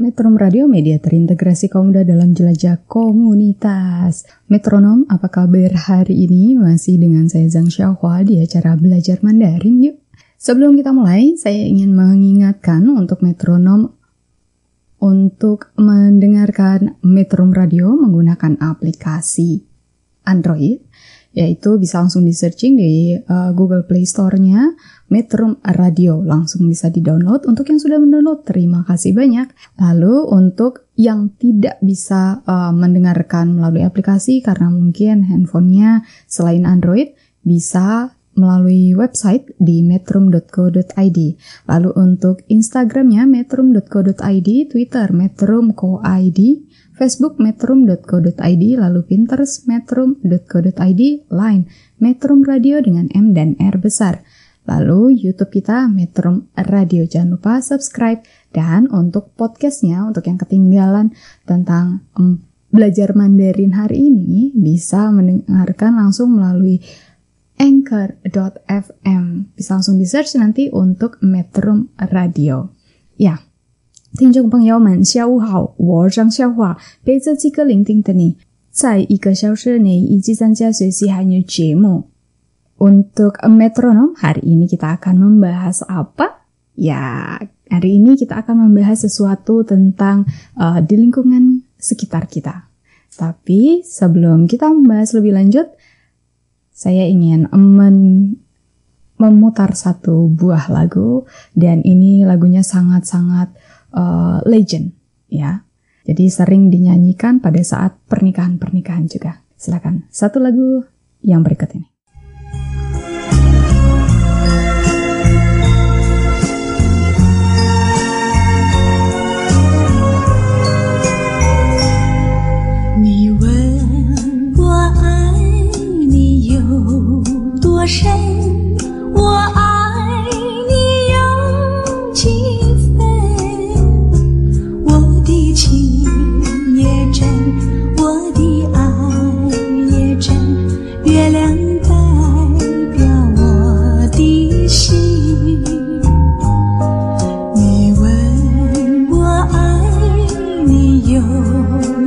Metrum Radio Media terintegrasi kaum muda dalam jelajah komunitas. Metronom, apa kabar hari ini? Masih dengan saya Zhang Xiaohua di acara Belajar Mandarin yuk. Sebelum kita mulai, saya ingin mengingatkan untuk metronom untuk mendengarkan Metrum Radio menggunakan aplikasi Android yaitu bisa langsung di searching di uh, Google Play Store-nya Metrum Radio. Langsung bisa di-download. Untuk yang sudah mendownload terima kasih banyak. Lalu untuk yang tidak bisa uh, mendengarkan melalui aplikasi karena mungkin handphonenya selain Android bisa melalui website di metrum.co.id. Lalu untuk Instagramnya metrum.co.id, Twitter metrum.co.id, Facebook metrum.co.id, lalu Pinterest metrum.co.id, Line Metrum Radio dengan M dan R besar. Lalu YouTube kita Metrum Radio. Jangan lupa subscribe. Dan untuk podcastnya, untuk yang ketinggalan tentang em, belajar Mandarin hari ini, bisa mendengarkan langsung melalui anchor.fm. Bisa langsung di search nanti untuk Metrum Radio. Ya, 听众朋友们，下午好，我是张笑话，陪着这个聆听的你，在一个小时内一起参加学习韩语节目。Untuk metronom, hari ini kita akan membahas apa? Ya, hari ini kita akan membahas sesuatu tentang uh, di lingkungan sekitar kita. Tapi sebelum kita membahas lebih lanjut, saya ingin men- memutar satu buah lagu dan ini lagunya sangat-sangat uh, legend ya. Jadi sering dinyanyikan pada saat pernikahan-pernikahan juga. Silakan satu lagu yang berikut ini. "你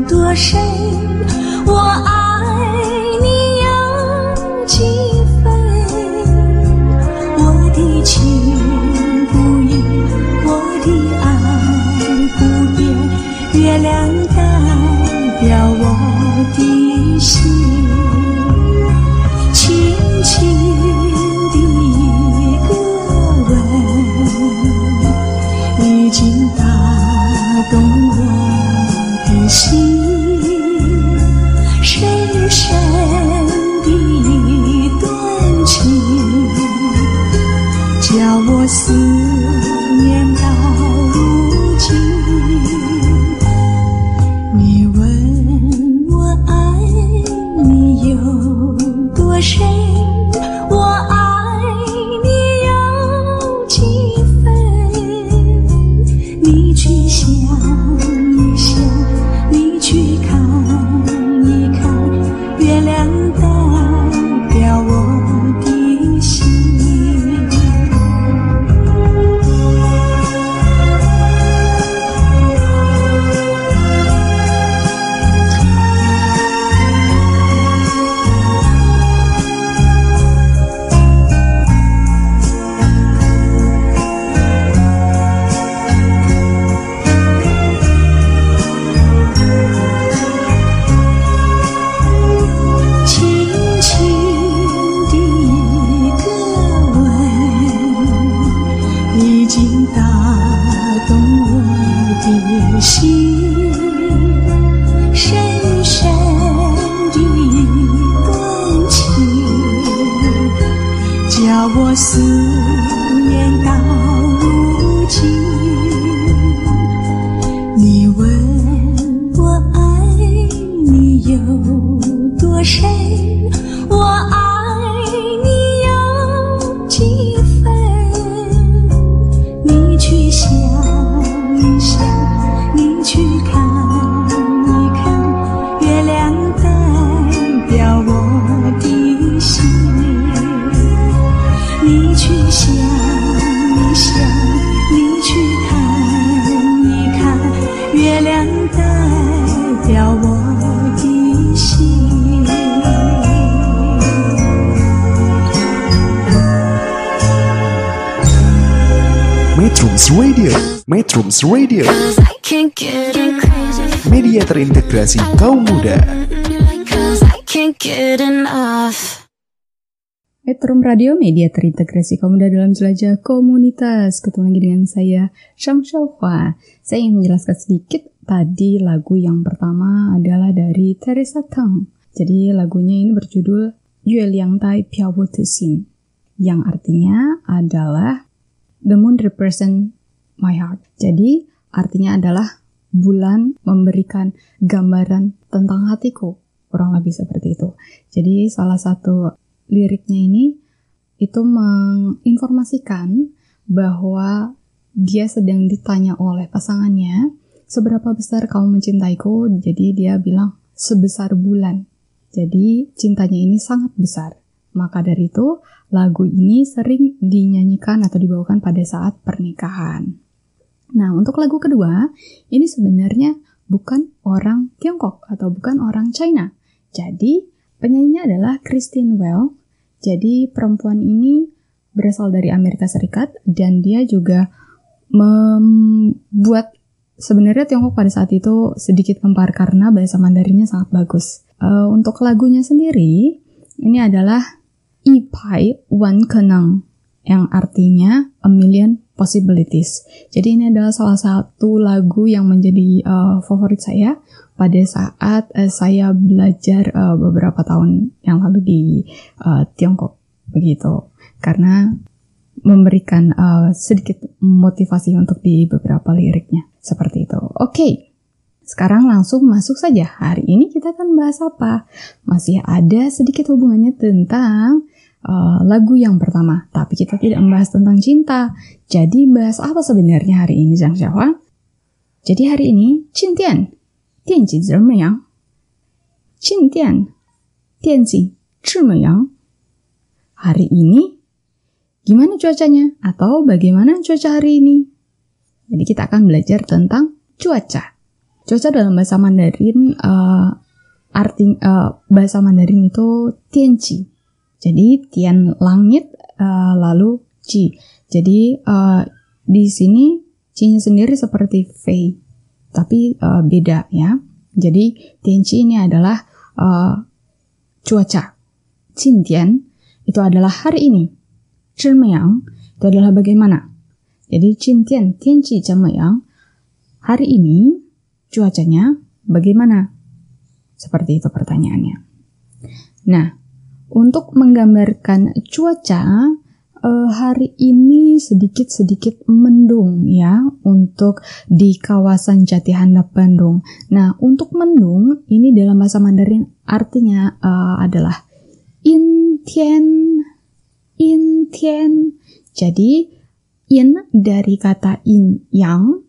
多深，我爱 Radio. Media terintegrasi kaum muda. Metrum Radio, media terintegrasi kaum muda dalam jelajah komunitas. Ketemu lagi dengan saya, Xiaohua. Saya ingin menjelaskan sedikit tadi lagu yang pertama adalah dari Teresa Teng. Jadi lagunya ini berjudul Yue Liang Tai Piao Bo Tu Xin. Yang artinya adalah The Moon Represent My Heart. Jadi artinya adalah bulan memberikan gambaran tentang hatiku. Kurang lebih seperti itu. Jadi salah satu liriknya ini itu menginformasikan bahwa dia sedang ditanya oleh pasangannya seberapa besar kamu mencintaiku jadi dia bilang sebesar bulan jadi cintanya ini sangat besar maka dari itu lagu ini sering dinyanyikan atau dibawakan pada saat pernikahan nah untuk lagu kedua ini sebenarnya bukan orang Tiongkok atau bukan orang China jadi penyanyinya adalah Christine Well jadi perempuan ini berasal dari Amerika Serikat dan dia juga membuat sebenarnya Tiongkok pada saat itu sedikit gempar karena bahasa Mandarinnya sangat bagus. Eh, untuk lagunya sendiri ini adalah Ipai Wan Kenang yang artinya a million possibilities. Jadi ini adalah salah satu lagu yang menjadi eh, favorit saya pada saat eh, saya belajar eh, beberapa tahun yang lalu di eh, Tiongkok begitu. Karena memberikan eh, sedikit motivasi untuk di beberapa liriknya seperti itu. Oke. Sekarang langsung masuk saja. Hari ini kita akan bahas apa? Masih ada sedikit hubungannya tentang uh, lagu yang pertama, tapi kita tidak membahas tentang cinta. Jadi bahas apa sebenarnya hari ini, Zhang Xiaohua? Jadi hari ini, Qindian, Dianji Zhenmeyang. Qindian, Dianji Zhenmeyang. Hari ini, gimana cuacanya? Atau bagaimana cuaca hari ini? Jadi kita akan belajar tentang cuaca. Cuaca dalam bahasa Mandarin uh, arti uh, bahasa Mandarin itu tianji. Jadi tian langit uh, lalu ji. Jadi uh, di sini cinya sendiri seperti fei, tapi uh, beda ya. Jadi tianji ini adalah uh, cuaca. Qindian itu adalah hari ini. Zhenmeyang itu adalah bagaimana. Jadi Qindian tianji Zhenmeyang hari ini cuacanya bagaimana? Seperti itu pertanyaannya. Nah, untuk menggambarkan cuaca eh, hari ini sedikit-sedikit mendung ya untuk di kawasan Jati Handap Bandung. Nah, untuk mendung ini dalam bahasa Mandarin artinya eh, adalah in tian in tian. Jadi in dari kata in yang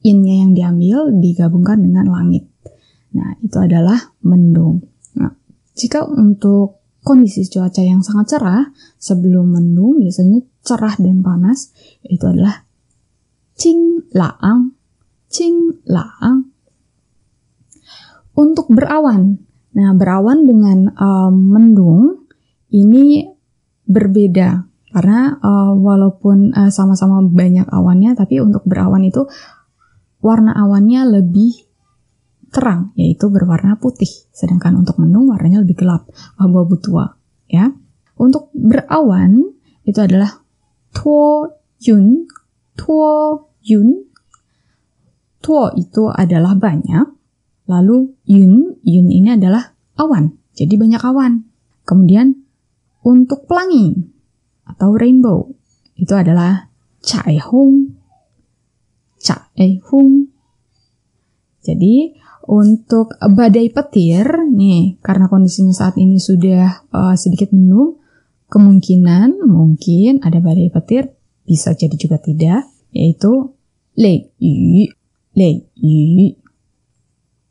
innya yang diambil digabungkan dengan langit. Nah, itu adalah mendung. Nah, jika untuk kondisi cuaca yang sangat cerah sebelum mendung biasanya cerah dan panas itu adalah cing laang, cing laang. Untuk berawan, nah berawan dengan um, mendung ini berbeda. Karena uh, walaupun uh, sama-sama banyak awannya, tapi untuk berawan itu warna awannya lebih terang, yaitu berwarna putih. Sedangkan untuk mendung warnanya lebih gelap, abu-abu tua. Ya, untuk berawan itu adalah tuo yun, tuo yun. Tuo itu adalah banyak, lalu yun, yun ini adalah awan, jadi banyak awan. Kemudian untuk pelangi atau rainbow itu adalah cai hong, cai hong. Jadi untuk badai petir nih karena kondisinya saat ini sudah uh, sedikit mendung, kemungkinan mungkin ada badai petir bisa jadi juga tidak yaitu lei yu lei.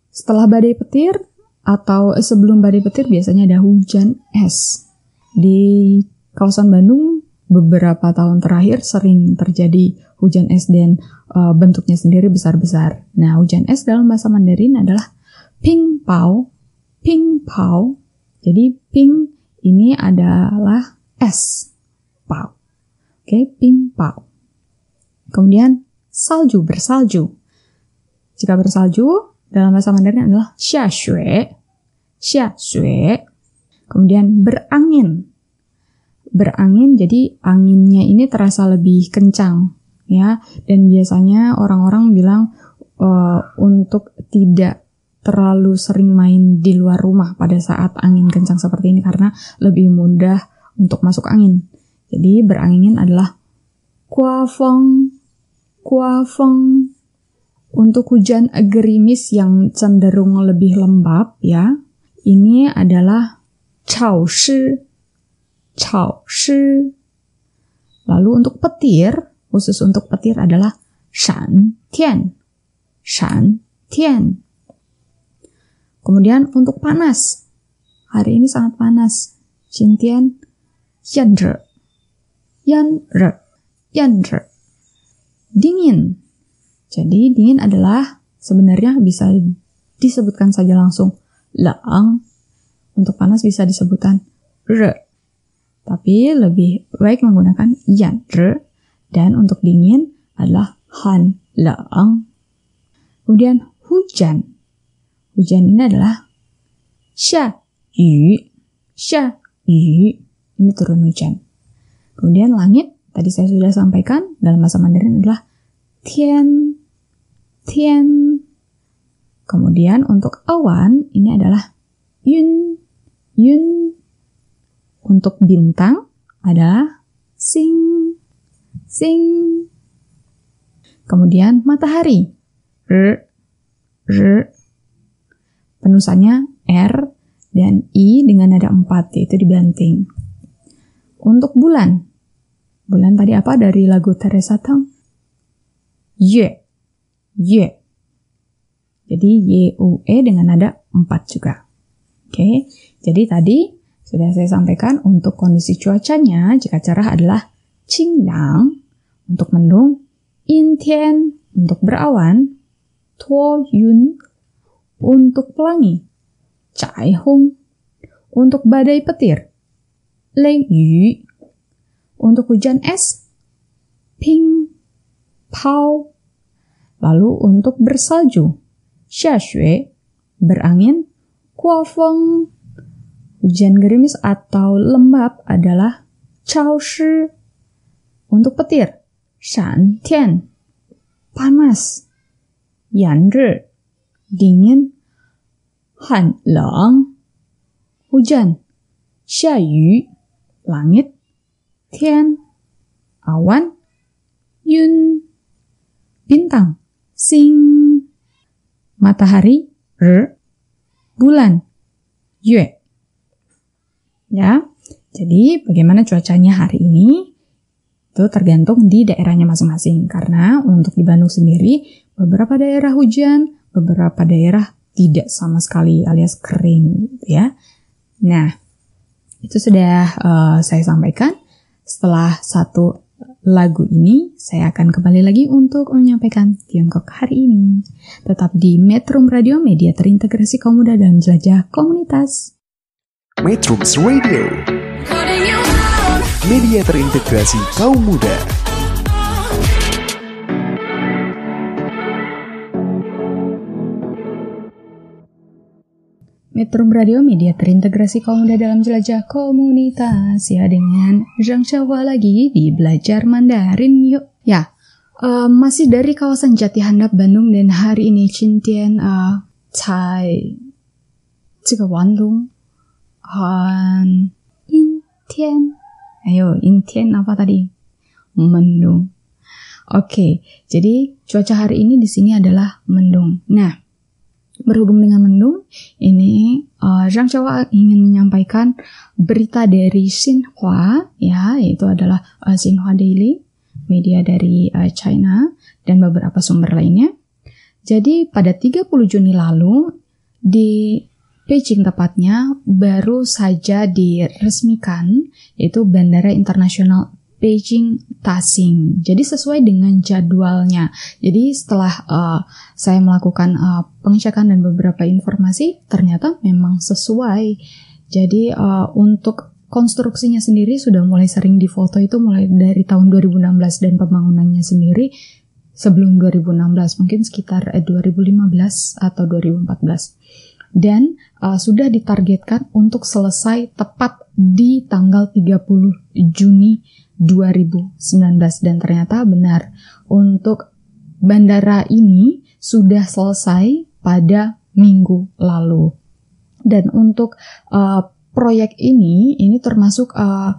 Setelah badai petir atau sebelum badai petir biasanya ada hujan es. Di kawasan Bandung beberapa tahun terakhir sering terjadi hujan es dan uh, bentuknya sendiri besar-besar. Nah, hujan es dalam bahasa Mandarin adalah ping pao, ping pao. Jadi ping ini adalah es, pao. Oke, okay, ping pao. Kemudian salju, bersalju. Jika bersalju, dalam bahasa Mandarin adalah xia xue. Xia xue. Kemudian berangin. Berangin, jadi anginnya ini terasa lebih kencang. ya. Dan biasanya orang-orang bilang uh, untuk tidak terlalu sering main di luar rumah pada saat angin kencang seperti ini karena lebih mudah untuk masuk angin. Jadi berangin adalah kuafeng, kuafeng. Untuk hujan gerimis yang cenderung lebih lembab ya, ini adalah chao chao shi. Lalu untuk petir, khusus untuk petir adalah shan tian, shan tian. Kemudian untuk panas, hari ini sangat panas. Xintian, yanzhe, yanzhe, yanzhe. Dingin. Jadi dingin adalah sebenarnya bisa disebutkan saja langsung laang. Untuk panas bisa disebutkan re. Tapi lebih baik menggunakan yanzhe. Dan untuk dingin adalah han laang. Kemudian hujan. Hujan ini adalah xia yu, xia yu. Ini turun hujan. Kemudian langit, tadi saya sudah sampaikan dalam bahasa Mandarin adalah tian, tian. Kemudian untuk awan, ini adalah yun, yun. Untuk bintang adalah sing, sing. Kemudian matahari, r, r. Penulisannya R dan I dengan nada 4, yaitu dibanting. Untuk bulan. Bulan tadi apa dari lagu Teresa Tang? Ye. Ye. Jadi Y-U-E dengan nada 4 juga. Oke, jadi tadi sudah saya sampaikan untuk kondisi cuacanya, jika cerah adalah qinglang untuk mendung, intian untuk berawan, tuo yun untuk pelangi, cai hong, untuk badai petir, lei yu, untuk hujan es, ping, pao, lalu untuk bersalju, xia xue, berangin, kuo feng, hujan gerimis atau lembab adalah chao shi, untuk petir, shan tian, panas, yan zhi, dingin, han lang, hujan, xia yu, langit, tian, awan, yun, bintang, sing, matahari, r, bulan, yue. Ya, jadi bagaimana cuacanya hari ini? Itu tergantung di daerahnya masing-masing. Karena untuk di Bandung sendiri, beberapa daerah hujan, beberapa daerah tidak sama sekali alias kering gitu ya. Nah, itu sudah uh, saya sampaikan. Setelah satu lagu ini, saya akan kembali lagi untuk menyampaikan Tiongkok hari ini. Tetap di Metro Radio, media terintegrasi kaum muda dalam jelajah komunitas. Metrums Radio, media terintegrasi kaum muda. Metro Radio Media terintegrasi kaum muda dalam jelajah komunitas ya dengan Zhang Xiaohua lagi di belajar Mandarin yuk. Ya, uh, masih dari kawasan Jati Handap Bandung dan hari ini Cintian uh, Cai 这个玩龙 很阴天，ayo intian apa tadi? Mendung. Oke, jadi cuaca hari ini di sini adalah mendung. Nah, berhubung dengan mendung, ini uh, Zhang Xiaohua ingin menyampaikan berita dari Xinhua, ya, yaitu adalah uh, Xinhua Daily, media dari uh, China, dan beberapa sumber lainnya. Jadi pada 30 Juni lalu, di Beijing tepatnya, baru saja diresmikan, yaitu Bandara Internasional Beijing Tasing. Jadi sesuai dengan jadwalnya. Jadi setelah uh, saya melakukan uh, pengecekan dan beberapa informasi, ternyata memang sesuai. Jadi uh, untuk konstruksinya sendiri sudah mulai sering difoto itu mulai dari tahun 2016 dan pembangunannya sendiri sebelum 2016 mungkin sekitar eh, 2015 atau 2014 dan uh, sudah ditargetkan untuk selesai tepat di tanggal 30 Juni 2019 dan ternyata benar untuk bandara ini sudah selesai pada minggu lalu. Dan untuk uh, proyek ini ini termasuk uh,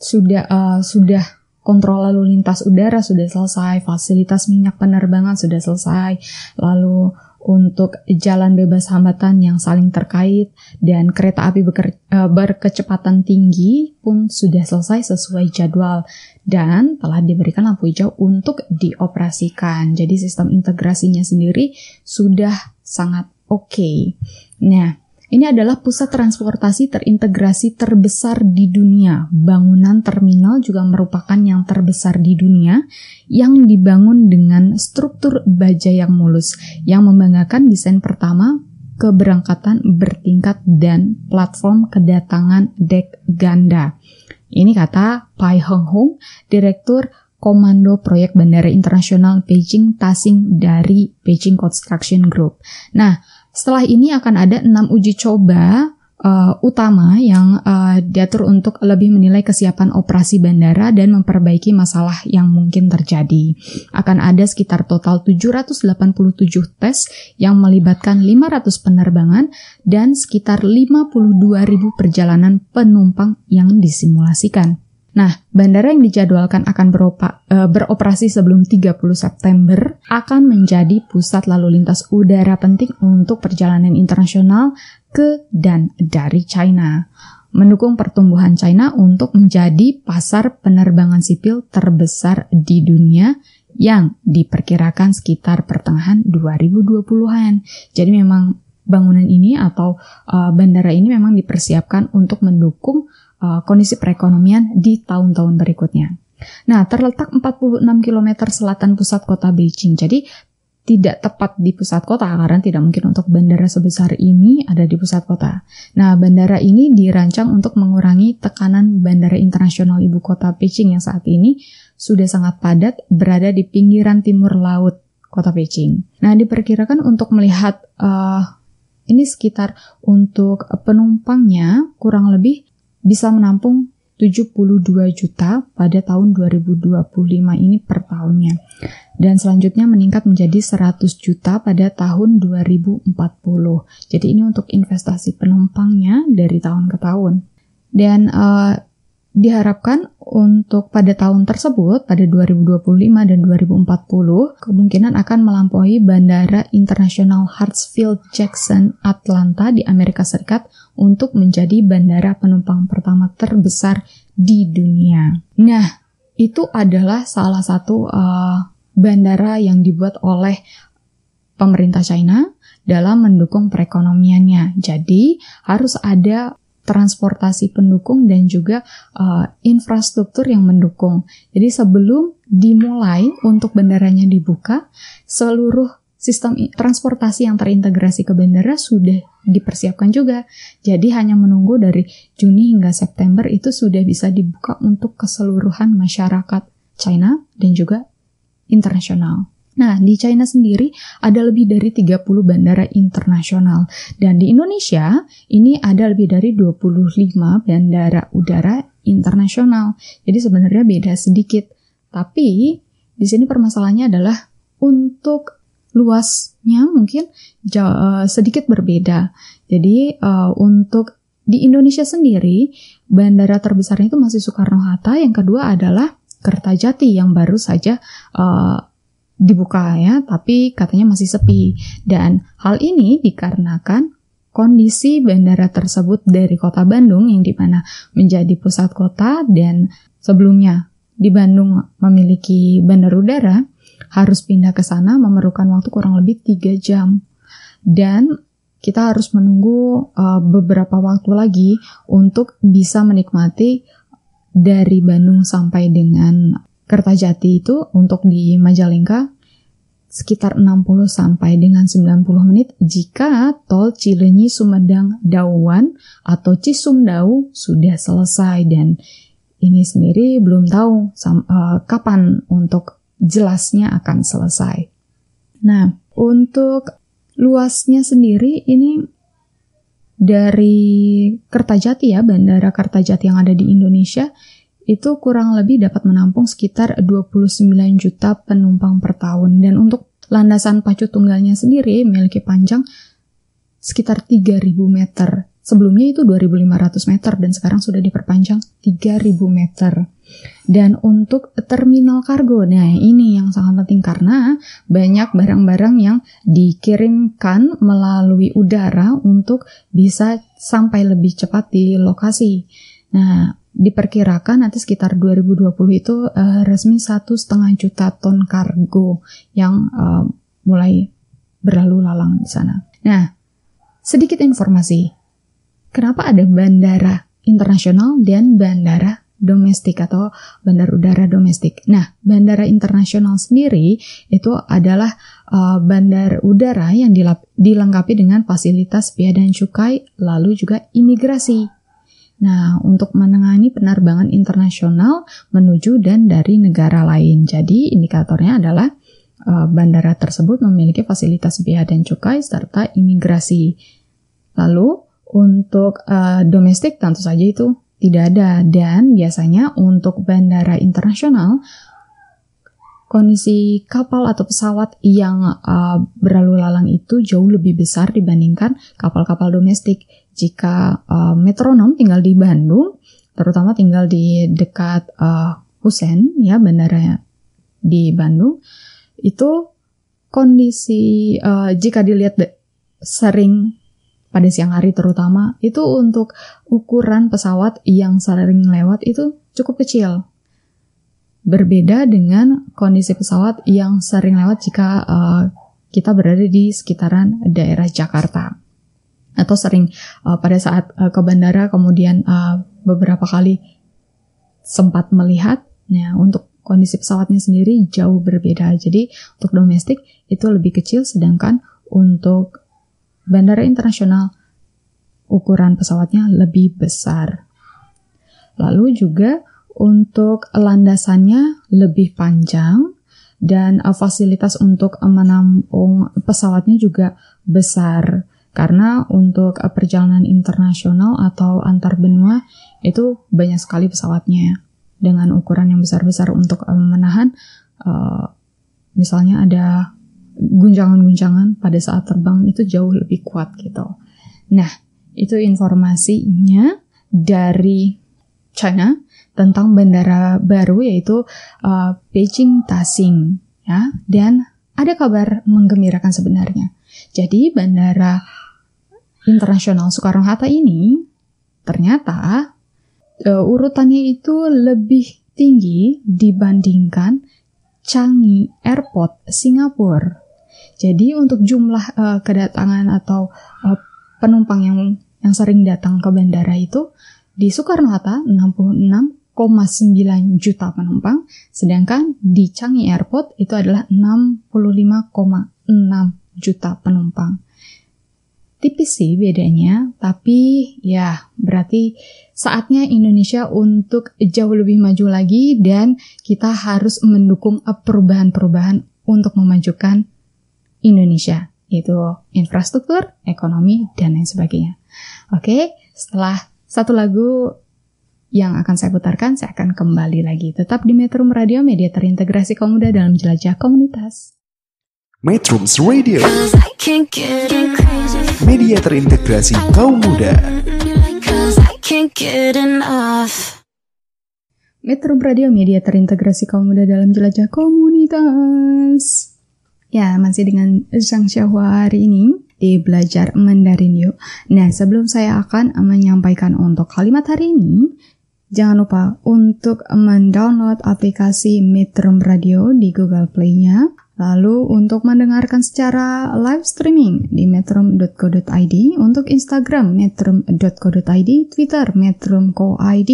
sudah uh, sudah kontrol lalu lintas udara sudah selesai, fasilitas minyak penerbangan sudah selesai, lalu untuk jalan bebas hambatan yang saling terkait dan kereta api uh, berkecepatan tinggi pun sudah selesai sesuai jadwal dan telah diberikan lampu hijau untuk dioperasikan. Jadi sistem integrasinya sendiri sudah sangat oke. Okay. Nah, ini adalah pusat transportasi terintegrasi terbesar di dunia. Bangunan terminal juga merupakan yang terbesar di dunia yang dibangun dengan struktur baja yang mulus yang membanggakan desain pertama keberangkatan bertingkat dan platform kedatangan dek ganda. Ini kata Pai Hong Hong, Direktur Komando Proyek Bandara Internasional Beijing Tasing dari Beijing Construction Group. Nah, setelah ini akan ada enam uji coba uh, utama yang uh, diatur untuk lebih menilai kesiapan operasi bandara dan memperbaiki masalah yang mungkin terjadi. Akan ada sekitar total 787 tes yang melibatkan 500 penerbangan dan sekitar 52.000 perjalanan penumpang yang disimulasikan. Nah, bandara yang dijadwalkan akan beropa, e, beroperasi sebelum 30 September akan menjadi pusat lalu lintas udara penting untuk perjalanan internasional ke dan dari China. Mendukung pertumbuhan China untuk menjadi pasar penerbangan sipil terbesar di dunia yang diperkirakan sekitar pertengahan 2020-an. Jadi memang bangunan ini atau uh, bandara ini memang dipersiapkan untuk mendukung uh, kondisi perekonomian di tahun-tahun berikutnya. Nah, terletak 46 km selatan pusat kota Beijing. Jadi tidak tepat di pusat kota karena tidak mungkin untuk bandara sebesar ini ada di pusat kota. Nah, bandara ini dirancang untuk mengurangi tekanan bandara internasional ibu kota Beijing yang saat ini sudah sangat padat berada di pinggiran timur laut kota Beijing. Nah, diperkirakan untuk melihat uh, ini sekitar untuk penumpangnya kurang lebih bisa menampung 72 juta pada tahun 2025 ini per tahunnya. Dan selanjutnya meningkat menjadi 100 juta pada tahun 2040. Jadi ini untuk investasi penumpangnya dari tahun ke tahun. Dan uh, diharapkan untuk pada tahun tersebut, pada 2025 dan 2040, kemungkinan akan melampaui Bandara Internasional Hartsfield-Jackson Atlanta di Amerika Serikat untuk menjadi bandara penumpang pertama terbesar di dunia. Nah, itu adalah salah satu uh, bandara yang dibuat oleh pemerintah China dalam mendukung perekonomiannya. Jadi, harus ada transportasi pendukung dan juga uh, infrastruktur yang mendukung. Jadi sebelum dimulai untuk bandaranya dibuka, seluruh sistem transportasi yang terintegrasi ke bandara sudah dipersiapkan juga. Jadi hanya menunggu dari Juni hingga September itu sudah bisa dibuka untuk keseluruhan masyarakat China dan juga internasional. Nah, di China sendiri ada lebih dari 30 bandara internasional. Dan di Indonesia, ini ada lebih dari 25 bandara udara internasional. Jadi sebenarnya beda sedikit. Tapi, di sini permasalahannya adalah untuk luasnya mungkin jauh, sedikit berbeda. Jadi, uh, untuk di Indonesia sendiri, bandara terbesarnya itu masih Soekarno-Hatta. Yang kedua adalah Kertajati yang baru saja uh, dibuka ya, tapi katanya masih sepi. Dan hal ini dikarenakan kondisi bandara tersebut dari kota Bandung yang di mana menjadi pusat kota dan sebelumnya di Bandung memiliki bandar udara harus pindah ke sana memerlukan waktu kurang lebih 3 jam. Dan kita harus menunggu uh, beberapa waktu lagi untuk bisa menikmati dari Bandung sampai dengan Kertajati itu untuk di Majalengka sekitar 60 sampai dengan 90 menit jika tol Cilenyi Sumedang Dauan atau Cisumdau sudah selesai dan ini sendiri belum tahu sam, uh, kapan untuk jelasnya akan selesai. Nah, untuk luasnya sendiri ini dari Kertajati ya, Bandara Kertajati yang ada di Indonesia itu kurang lebih dapat menampung sekitar 29 juta penumpang per tahun. Dan untuk landasan pacu tunggalnya sendiri memiliki panjang sekitar 3000 meter. Sebelumnya itu 2500 meter dan sekarang sudah diperpanjang 3000 meter. Dan untuk terminal kargo, nah ini yang sangat penting karena banyak barang-barang yang dikirimkan melalui udara untuk bisa sampai lebih cepat di lokasi. Nah, diperkirakan nanti sekitar 2020 itu uh, resmi satu setengah juta ton kargo yang uh, mulai berlalu lalang di sana. Nah, sedikit informasi. Kenapa ada bandara internasional dan bandara domestik atau bandar udara domestik. Nah, bandara internasional sendiri itu adalah uh, bandar udara yang dilengkapi dengan fasilitas bea dan cukai, lalu juga imigrasi. Nah, untuk menangani penerbangan internasional menuju dan dari negara lain. Jadi, indikatornya adalah uh, bandara tersebut memiliki fasilitas bea dan cukai serta imigrasi. Lalu, untuk uh, domestik tentu saja itu tidak ada. Dan biasanya untuk bandara internasional kondisi kapal atau pesawat yang uh, berlalu lalang itu jauh lebih besar dibandingkan kapal-kapal domestik. Jika uh, metronom tinggal di Bandung, terutama tinggal di dekat uh, Husen, ya bandara di Bandung, itu kondisi uh, jika dilihat sering pada siang hari terutama itu untuk ukuran pesawat yang sering lewat itu cukup kecil. Berbeda dengan kondisi pesawat yang sering lewat jika uh, kita berada di sekitaran daerah Jakarta atau sering uh, pada saat uh, ke bandara kemudian uh, beberapa kali sempat melihat nah untuk kondisi pesawatnya sendiri jauh berbeda jadi untuk domestik itu lebih kecil sedangkan untuk bandara internasional ukuran pesawatnya lebih besar. Lalu juga untuk landasannya lebih panjang dan uh, fasilitas untuk menampung pesawatnya juga besar. Karena untuk uh, perjalanan internasional atau antar benua itu banyak sekali pesawatnya dengan ukuran yang besar-besar untuk uh, menahan misalnya ada guncangan-guncangan pada saat terbang itu jauh lebih kuat gitu. Nah, itu informasinya dari China tentang bandara baru yaitu uh, Beijing Tasing ya dan ada kabar menggembirakan sebenarnya. Jadi bandara internasional Soekarno Hatta ini ternyata uh, urutannya itu lebih tinggi dibandingkan Changi Airport Singapura. Jadi untuk jumlah uh, kedatangan atau uh, penumpang yang yang sering datang ke bandara itu di Soekarno Hatta 66,9 juta penumpang, sedangkan di Changi Airport itu adalah 65,6 juta penumpang. Tipis sih bedanya, tapi ya berarti saatnya Indonesia untuk jauh lebih maju lagi dan kita harus mendukung perubahan-perubahan untuk memajukan Indonesia, yaitu infrastruktur, ekonomi, dan lain sebagainya. Oke, setelah satu lagu yang akan saya putarkan, saya akan kembali lagi. Tetap di Metro Radio, media terintegrasi kaum muda dalam jelajah komunitas. Metrums Radio Media terintegrasi kaum muda Metro Radio Media terintegrasi kaum muda dalam jelajah komunitas Ya, masih dengan Zhang Xiaohua hari ini di Belajar Mandarin Yuk Nah, sebelum saya akan menyampaikan untuk kalimat hari ini Jangan lupa untuk mendownload aplikasi Metro Radio di Google Play-nya. Lalu untuk mendengarkan secara live streaming di metrum.co.id, untuk Instagram metrum.co.id, Twitter metrum.co.id,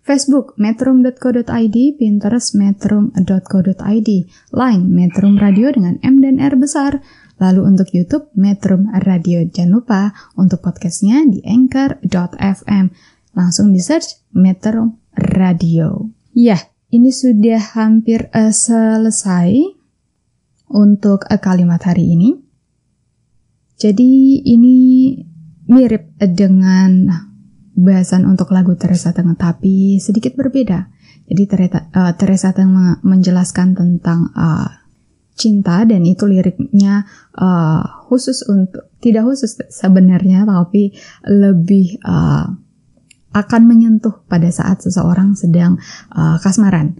Facebook metrum.co.id, Pinterest metrum.co.id, Line Metrum Radio dengan M dan R besar, Lalu untuk YouTube Metrum Radio. Jangan lupa untuk podcastnya di anchor.fm. Langsung di search Metro Radio. Ya, ini sudah hampir uh, selesai untuk uh, kalimat hari ini. Jadi ini mirip dengan bahasan untuk lagu Teresa Tengah tapi sedikit berbeda. Jadi Teresa, uh, Teresa Tengah menjelaskan tentang uh, cinta dan itu liriknya uh, khusus untuk tidak khusus sebenarnya tapi lebih uh, akan menyentuh pada saat seseorang sedang uh, kasmaran.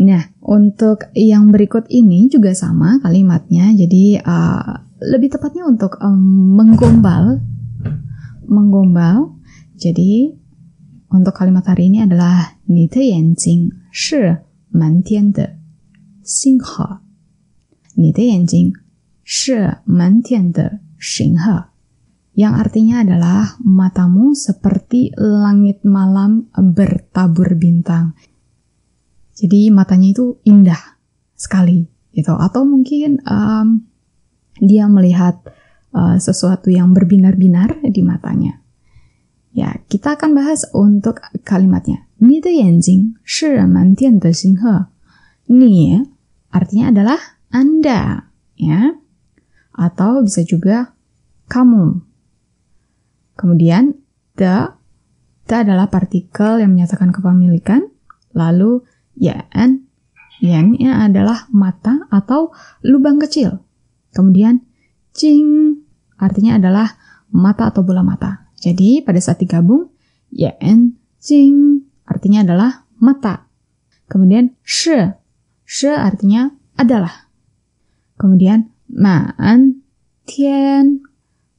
Nah, untuk yang berikut ini juga sama kalimatnya. Jadi uh, lebih tepatnya untuk um, menggombal menggombal. Jadi untuk kalimat hari ini adalah 你的眼睛是满天的星河。你的眼睛是满天的星河 yang artinya adalah matamu seperti langit malam bertabur bintang. Jadi matanya itu indah sekali gitu. Atau mungkin um, dia melihat uh, sesuatu yang berbinar-binar di matanya. Ya, kita akan bahas untuk kalimatnya. Ni de yanjing shi man tian de xing he. Ni ya, artinya adalah Anda, ya. Atau bisa juga kamu. Kemudian the, the adalah partikel yang menyatakan kepemilikan. Lalu yan yan-nya adalah mata atau lubang kecil. Kemudian jing artinya adalah mata atau bola mata. Jadi pada saat digabung yan jing artinya adalah mata. Kemudian she she artinya adalah. Kemudian ma'an tian.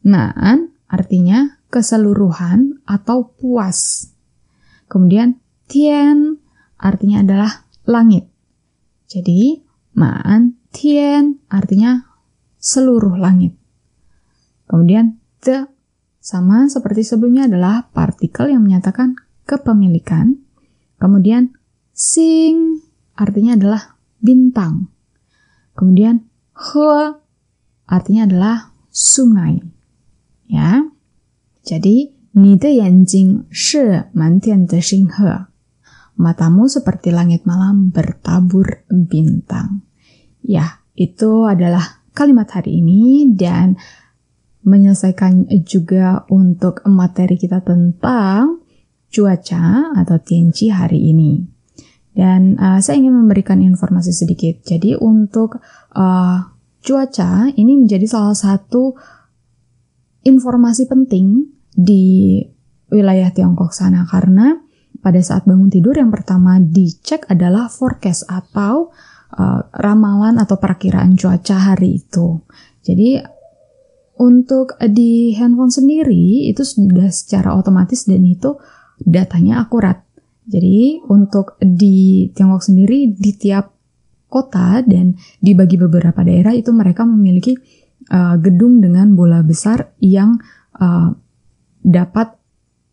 Ma'an artinya keseluruhan atau puas. Kemudian tian artinya adalah langit. Jadi ma'an tian artinya seluruh langit. Kemudian the sama seperti sebelumnya adalah partikel yang menyatakan kepemilikan. Kemudian sing artinya adalah bintang. Kemudian He artinya adalah sungai. Ya. Jadi, ni de yanjing shi mantian de he. Matamu seperti langit malam bertabur bintang. Ya, itu adalah kalimat hari ini dan menyelesaikan juga untuk materi kita tentang cuaca atau tianci hari ini. Dan uh, saya ingin memberikan informasi sedikit. Jadi untuk uh, cuaca ini menjadi salah satu informasi penting di wilayah Tiongkok sana karena pada saat bangun tidur yang pertama dicek adalah forecast atau uh, ramalan atau perakiraan cuaca hari itu. Jadi untuk di handphone sendiri itu sudah secara otomatis dan itu datanya akurat. Jadi untuk di Tiongkok sendiri di tiap kota dan dibagi beberapa daerah itu mereka memiliki uh, gedung dengan bola besar yang uh, dapat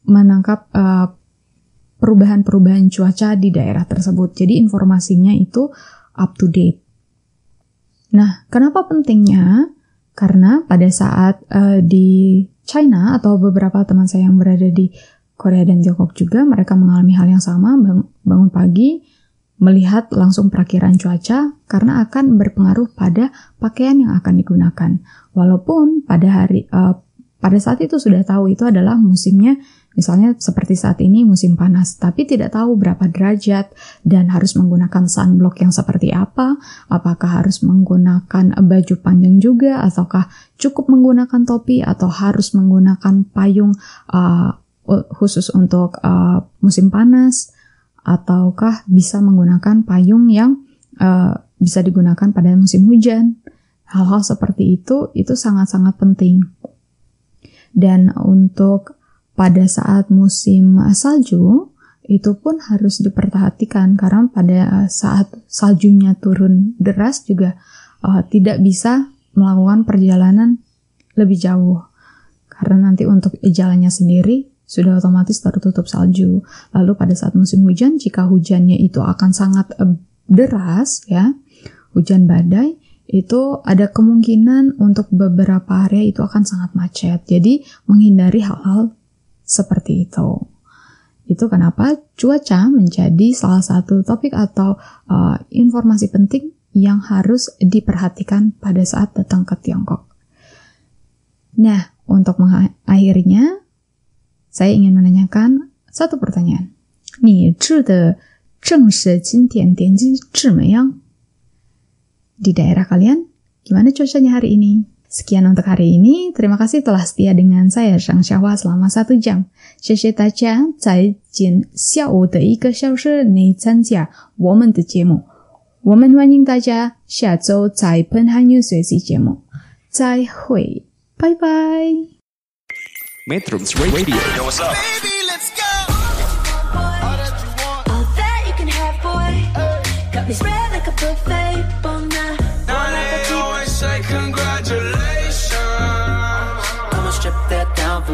menangkap uh, perubahan-perubahan cuaca di daerah tersebut. Jadi informasinya itu up to date. Nah, kenapa pentingnya? Karena pada saat uh, di China atau beberapa teman saya yang berada di Korea dan Tiongkok juga mereka mengalami hal yang sama bang bangun pagi melihat langsung perakiran cuaca karena akan berpengaruh pada pakaian yang akan digunakan. Walaupun pada hari uh, pada saat itu sudah tahu itu adalah musimnya misalnya seperti saat ini musim panas tapi tidak tahu berapa derajat dan harus menggunakan sunblock yang seperti apa apakah harus menggunakan baju panjang juga ataukah cukup menggunakan topi atau harus menggunakan payung uh, khusus untuk uh, musim panas ataukah bisa menggunakan payung yang uh, bisa digunakan pada musim hujan. Hal-hal seperti itu itu sangat-sangat penting. Dan untuk pada saat musim salju, itu pun harus diperhatikan karena pada saat saljunya turun deras juga uh, tidak bisa melakukan perjalanan lebih jauh karena nanti untuk jalannya sendiri sudah otomatis tertutup salju. Lalu pada saat musim hujan jika hujannya itu akan sangat uh, deras ya, hujan badai itu ada kemungkinan untuk beberapa area itu akan sangat macet. Jadi menghindari hal-hal seperti itu. Itu kenapa cuaca menjadi salah satu topik atau uh, informasi penting yang harus diperhatikan pada saat datang ke Tiongkok. Nah, untuk mengakhirinya, saya ingin menanyakan satu pertanyaan. 你住的正式景点点击怎么样? Di daerah kalian, gimana cuacanya hari ini? Sekian untuk hari ini. Terima kasih telah setia dengan saya Shang Xiaohua selama satu jam. 谢谢大家在今下午的一个小时内参加我们的节目。我们欢迎大家下周再喷汉语学习节目。再会，拜拜。 Metrums Radio Yo, what's up? Baby, let's go. All that you want. All that you can have, boy. Got me spread like a buffet,